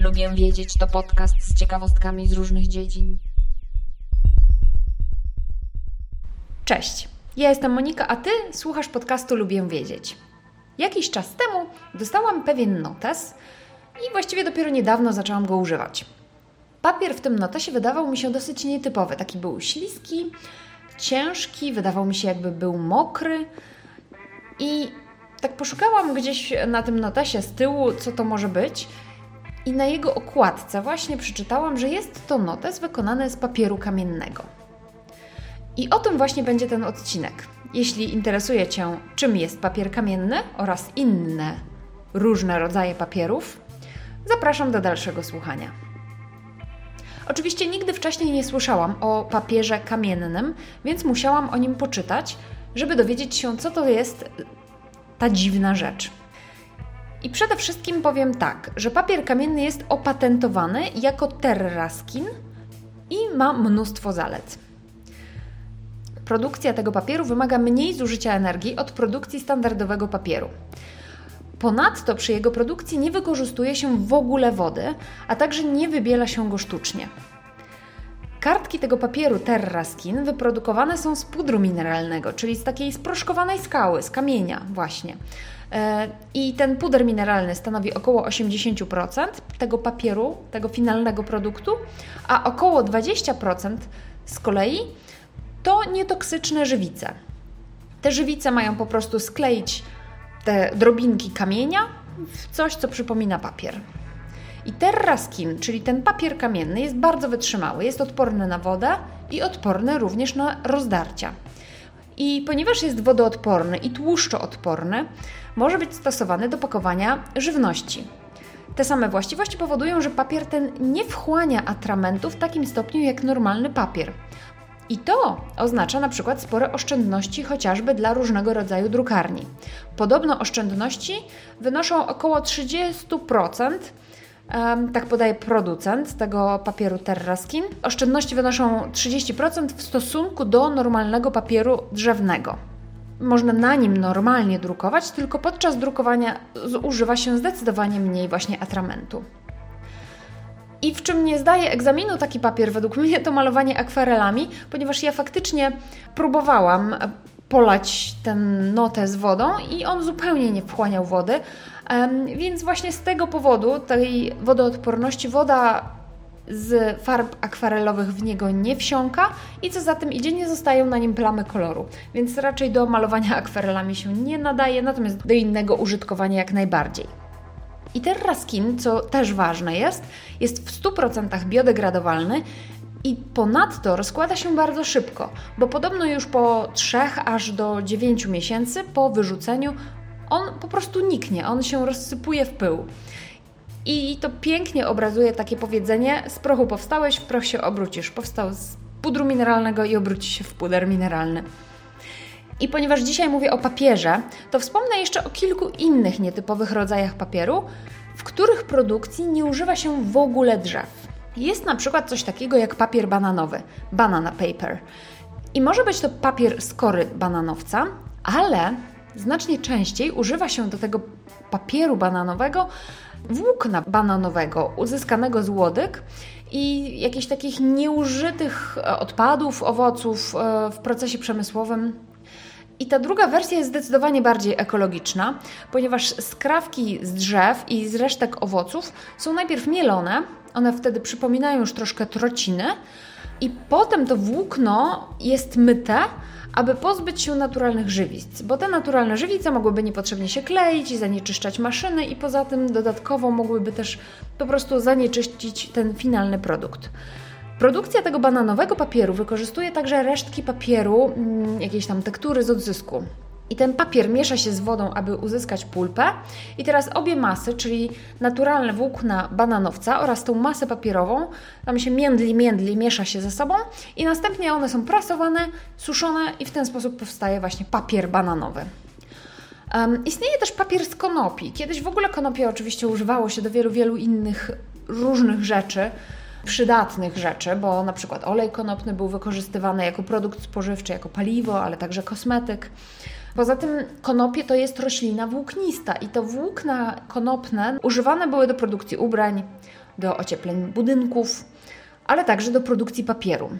Lubię wiedzieć to podcast z ciekawostkami z różnych dziedzin. Cześć, ja jestem Monika, a Ty słuchasz podcastu Lubię Wiedzieć. Jakiś czas temu dostałam pewien notes i właściwie dopiero niedawno zaczęłam go używać. Papier w tym notesie wydawał mi się dosyć nietypowy. Taki był śliski, ciężki, wydawał mi się jakby był mokry i tak poszukałam gdzieś na tym notesie z tyłu, co to może być i na jego okładce właśnie przeczytałam, że jest to notes wykonany z papieru kamiennego. I o tym właśnie będzie ten odcinek. Jeśli interesuje Cię, czym jest papier kamienny oraz inne różne rodzaje papierów, zapraszam do dalszego słuchania. Oczywiście nigdy wcześniej nie słyszałam o papierze kamiennym, więc musiałam o nim poczytać, żeby dowiedzieć się, co to jest ta dziwna rzecz. I przede wszystkim powiem tak, że papier kamienny jest opatentowany jako terraskin i ma mnóstwo zalet. Produkcja tego papieru wymaga mniej zużycia energii od produkcji standardowego papieru. Ponadto przy jego produkcji nie wykorzystuje się w ogóle wody, a także nie wybiela się go sztucznie. Kartki tego papieru Terraskin wyprodukowane są z pudru mineralnego, czyli z takiej sproszkowanej skały, z kamienia właśnie. E, I ten puder mineralny stanowi około 80% tego papieru, tego finalnego produktu, a około 20% z kolei to nietoksyczne żywice. Te żywice mają po prostu skleić te drobinki kamienia w coś, co przypomina papier. I terraskin, czyli ten papier kamienny, jest bardzo wytrzymały, jest odporny na wodę i odporny również na rozdarcia. I ponieważ jest wodoodporny i tłuszczoodporny, może być stosowany do pakowania żywności. Te same właściwości powodują, że papier ten nie wchłania atramentu w takim stopniu jak normalny papier. I to oznacza na przykład spore oszczędności chociażby dla różnego rodzaju drukarni. Podobno oszczędności wynoszą około 30%, tak podaje producent tego papieru Terraskin. Oszczędności wynoszą 30% w stosunku do normalnego papieru drzewnego. Można na nim normalnie drukować, tylko podczas drukowania zużywa się zdecydowanie mniej właśnie atramentu. I w czym nie zdaje egzaminu taki papier, według mnie, to malowanie akwarelami, ponieważ ja faktycznie próbowałam polać ten notes wodą i on zupełnie nie wchłaniał wody. Więc właśnie z tego powodu, tej wodoodporności, woda z farb akwarelowych w niego nie wsiąka i co za tym idzie, nie zostają na nim plamy koloru. Więc raczej do malowania akwarelami się nie nadaje, natomiast do innego użytkowania jak najbardziej. I Terraskin, co też ważne jest, jest w 100% biodegradowalny i ponadto rozkłada się bardzo szybko, bo podobno już po 3 aż do 9 miesięcy po wyrzuceniu on po prostu niknie, on się rozsypuje w pył. I to pięknie obrazuje takie powiedzenie: z prochu powstałeś, w proch się obrócisz. Powstał z pudru mineralnego i obróci się w puder mineralny. I ponieważ dzisiaj mówię o papierze, to wspomnę jeszcze o kilku innych nietypowych rodzajach papieru, w których produkcji nie używa się w ogóle drzew. Jest na przykład coś takiego jak papier bananowy, banana paper. I może być to papier z kory bananowca, ale znacznie częściej używa się do tego papieru bananowego włókna bananowego uzyskanego z łodyg i jakichś takich nieużytych odpadów, owoców e, w procesie przemysłowym i ta druga wersja jest zdecydowanie bardziej ekologiczna, ponieważ skrawki z drzew i z resztek owoców są najpierw mielone, one wtedy przypominają już troszkę trociny, i potem to włókno jest myte, aby pozbyć się naturalnych żywic, bo te naturalne żywice mogłyby niepotrzebnie się kleić i zanieczyszczać maszyny, i poza tym dodatkowo mogłyby też po prostu zanieczyścić ten finalny produkt. Produkcja tego bananowego papieru wykorzystuje także resztki papieru, mm, jakiejś tam tektury z odzysku. I ten papier miesza się z wodą, aby uzyskać pulpę. I teraz obie masy, czyli naturalne włókna bananowca oraz tą masę papierową, tam się międli, międli, miesza się ze sobą i następnie one są prasowane, suszone i w ten sposób powstaje właśnie papier bananowy. Um, istnieje też papier z konopi. Kiedyś w ogóle konopie oczywiście używało się do wielu, wielu innych różnych rzeczy, przydatnych rzeczy, bo na przykład olej konopny był wykorzystywany jako produkt spożywczy, jako paliwo, ale także kosmetyk. Poza tym konopie to jest roślina włóknista i to włókna konopne używane były do produkcji ubrań, do ociepleń budynków, ale także do produkcji papieru.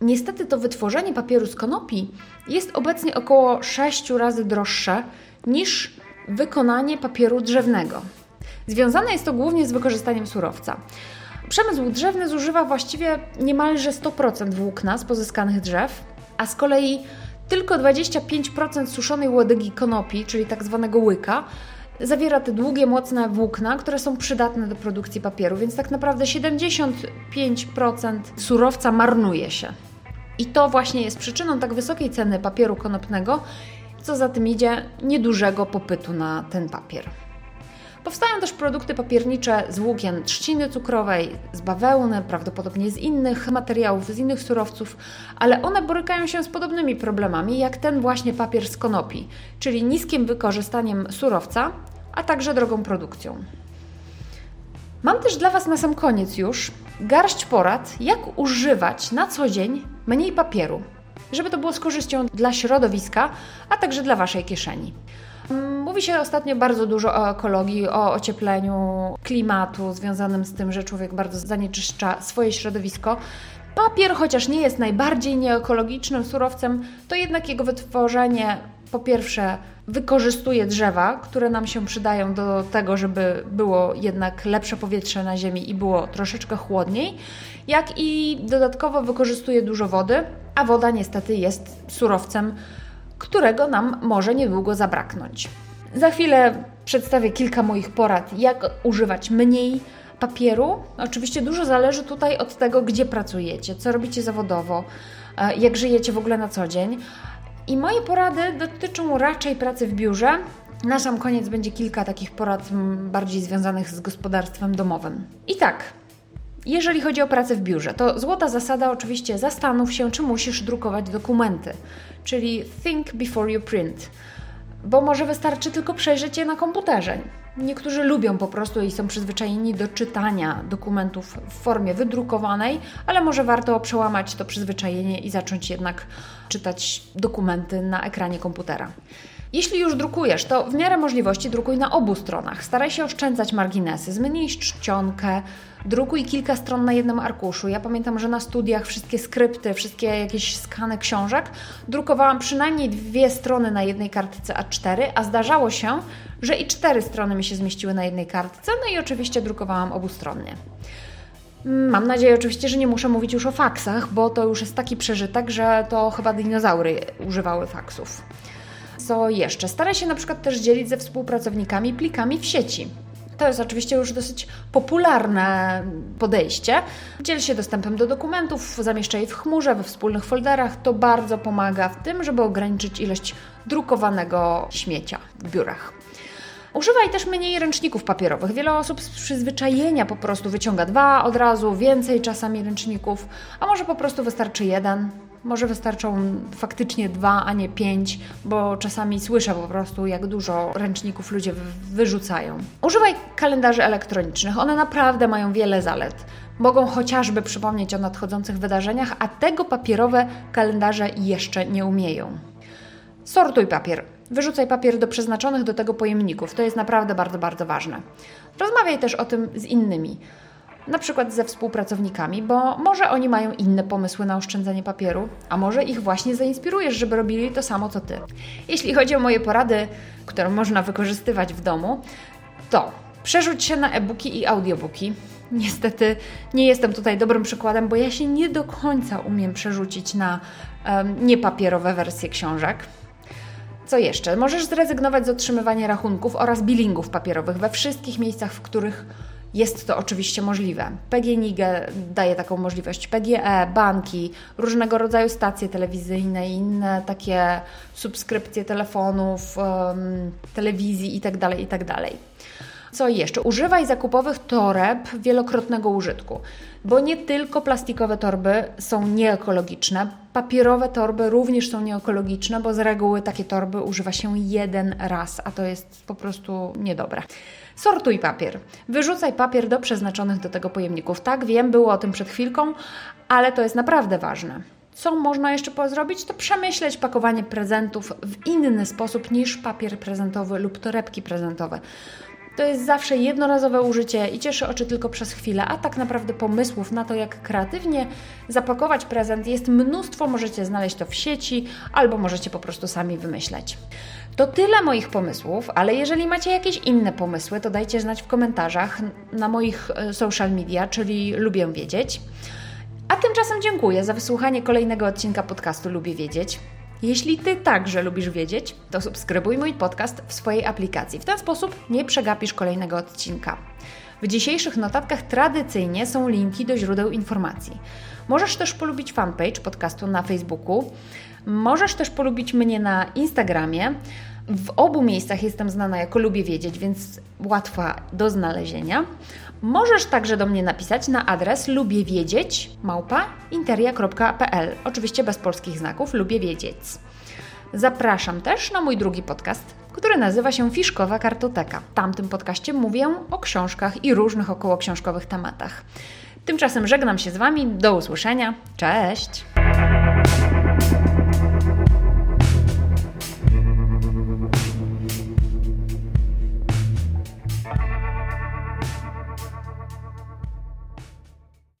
Niestety to wytworzenie papieru z konopi jest obecnie około 6 razy droższe niż wykonanie papieru drzewnego. Związane jest to głównie z wykorzystaniem surowca. Przemysł drzewny zużywa właściwie niemalże 100% włókna z pozyskanych drzew, a z kolei tylko 25% suszonej łodygi konopi, czyli tak zwanego łyka, zawiera te długie, mocne włókna, które są przydatne do produkcji papieru, więc tak naprawdę 75% surowca marnuje się. I to właśnie jest przyczyną tak wysokiej ceny papieru konopnego, co za tym idzie niedużego popytu na ten papier. Powstają też produkty papiernicze z włókien trzciny cukrowej, z bawełny, prawdopodobnie z innych materiałów, z innych surowców, ale one borykają się z podobnymi problemami jak ten właśnie papier z konopi, czyli niskim wykorzystaniem surowca, a także drogą produkcją. Mam też dla Was na sam koniec już garść porad, jak używać na co dzień mniej papieru, żeby to było z korzyścią dla środowiska, a także dla Waszej kieszeni. Mówi się ostatnio bardzo dużo o ekologii, o ociepleniu klimatu związanym z tym, że człowiek bardzo zanieczyszcza swoje środowisko. Papier, chociaż nie jest najbardziej nieekologicznym surowcem, to jednak jego wytworzenie po pierwsze wykorzystuje drzewa, które nam się przydają do tego, żeby było jednak lepsze powietrze na Ziemi i było troszeczkę chłodniej, jak i dodatkowo wykorzystuje dużo wody, a woda niestety jest surowcem, którego nam może niedługo zabraknąć. Za chwilę przedstawię kilka moich porad, jak używać mniej papieru. Oczywiście dużo zależy tutaj od tego, gdzie pracujecie, co robicie zawodowo, e, jak żyjecie w ogóle na co dzień. I moje porady dotyczą raczej pracy w biurze. Na sam koniec będzie kilka takich porad bardziej związanych z gospodarstwem domowym. I tak, jeżeli chodzi o pracę w biurze, to złota zasada oczywiście zastanów się, czy musisz drukować dokumenty, czyli think before you print, bo może wystarczy tylko przejrzeć je na komputerze. Niektórzy lubią po prostu i są przyzwyczajeni do czytania dokumentów w formie wydrukowanej, ale może warto przełamać to przyzwyczajenie i zacząć jednak czytać dokumenty na ekranie komputera. Jeśli już drukujesz, to w miarę możliwości drukuj na obu stronach. Staraj się oszczędzać marginesy, zmniejsz czcionkę, drukuj kilka stron na jednym arkuszu. Ja pamiętam, że na studiach wszystkie skrypty, wszystkie jakieś skany książek drukowałam przynajmniej dwie strony na jednej kartce A4, a zdarzało się, że i cztery strony mi się zmieściły na jednej kartce, no i oczywiście drukowałam obustronnie. Mam nadzieję oczywiście, że nie muszę mówić już o faksach, bo to już jest taki przeżytek, że to chyba dinozaury używały faksów. Co jeszcze? Staraj się na przykład też dzielić ze współpracownikami plikami w sieci. To jest oczywiście już dosyć popularne podejście. Dziel się dostępem do dokumentów, zamieszczaj je w chmurze, we wspólnych folderach. To bardzo pomaga w tym, żeby ograniczyć ilość drukowanego śmiecia w biurach. Używaj też mniej ręczników papierowych. Wiele osób z przyzwyczajenia po prostu wyciąga dwa od razu, więcej czasami ręczników, a może po prostu wystarczy jeden. Może wystarczą faktycznie dwa, a nie pięć, bo czasami słyszę po prostu, jak dużo ręczników ludzie wyrzucają. Używaj kalendarzy elektronicznych, one naprawdę mają wiele zalet. Mogą chociażby przypomnieć o nadchodzących wydarzeniach, a tego papierowe kalendarze jeszcze nie umieją. Sortuj papier. Wyrzucaj papier do przeznaczonych do tego pojemników. To jest naprawdę bardzo, bardzo ważne. Rozmawiaj też o tym z innymi na przykład ze współpracownikami, bo może oni mają inne pomysły na oszczędzanie papieru, a może ich właśnie zainspirujesz, żeby robili to samo co ty. Jeśli chodzi o moje porady, które można wykorzystywać w domu, to przerzuć się na e-booki i audiobooki. Niestety nie jestem tutaj dobrym przykładem, bo ja się nie do końca umiem przerzucić na um, niepapierowe wersje książek. Co jeszcze? Możesz zrezygnować z otrzymywania rachunków oraz billingów papierowych we wszystkich miejscach, w których jest to oczywiście możliwe. PGNiG daje taką możliwość, PGE, banki, różnego rodzaju stacje telewizyjne i inne takie subskrypcje telefonów, telewizji itd., tak itd. Co jeszcze? Używaj zakupowych toreb wielokrotnego użytku, bo nie tylko plastikowe torby są nieekologiczne, papierowe torby również są nieekologiczne, bo z reguły takie torby używa się jeden raz, a to jest po prostu niedobre. Sortuj papier. Wyrzucaj papier do przeznaczonych do tego pojemników. Tak, wiem, było o tym przed chwilką, ale to jest naprawdę ważne. Co można jeszcze zrobić? To przemyśleć pakowanie prezentów w inny sposób niż papier prezentowy lub torebki prezentowe. To jest zawsze jednorazowe użycie i cieszy oczy tylko przez chwilę, a tak naprawdę pomysłów na to, jak kreatywnie zapakować prezent jest mnóstwo. Możecie znaleźć to w sieci albo możecie po prostu sami wymyśleć. To tyle moich pomysłów, ale jeżeli macie jakieś inne pomysły, to dajcie znać w komentarzach na moich e, social media, czyli lubię wiedzieć. A tymczasem dziękuję za wysłuchanie kolejnego odcinka podcastu Lubię Wiedzieć. Jeśli Ty także lubisz wiedzieć, to subskrybuj mój podcast w swojej aplikacji. W ten sposób nie przegapisz kolejnego odcinka. W dzisiejszych notatkach tradycyjnie są linki do źródeł informacji. Możesz też polubić fanpage podcastu na Facebooku. Możesz też polubić mnie na Instagramie. W obu miejscach jestem znana jako lubię wiedzieć, więc łatwa do znalezienia. Możesz także do mnie napisać na adres lubię wiedzieć. Oczywiście bez polskich znaków, lubię wiedzieć. Zapraszam też na mój drugi podcast, który nazywa się Fiszkowa Kartoteka. W tamtym podcaście mówię o książkach i różnych około książkowych tematach. Tymczasem żegnam się z Wami. Do usłyszenia. Cześć!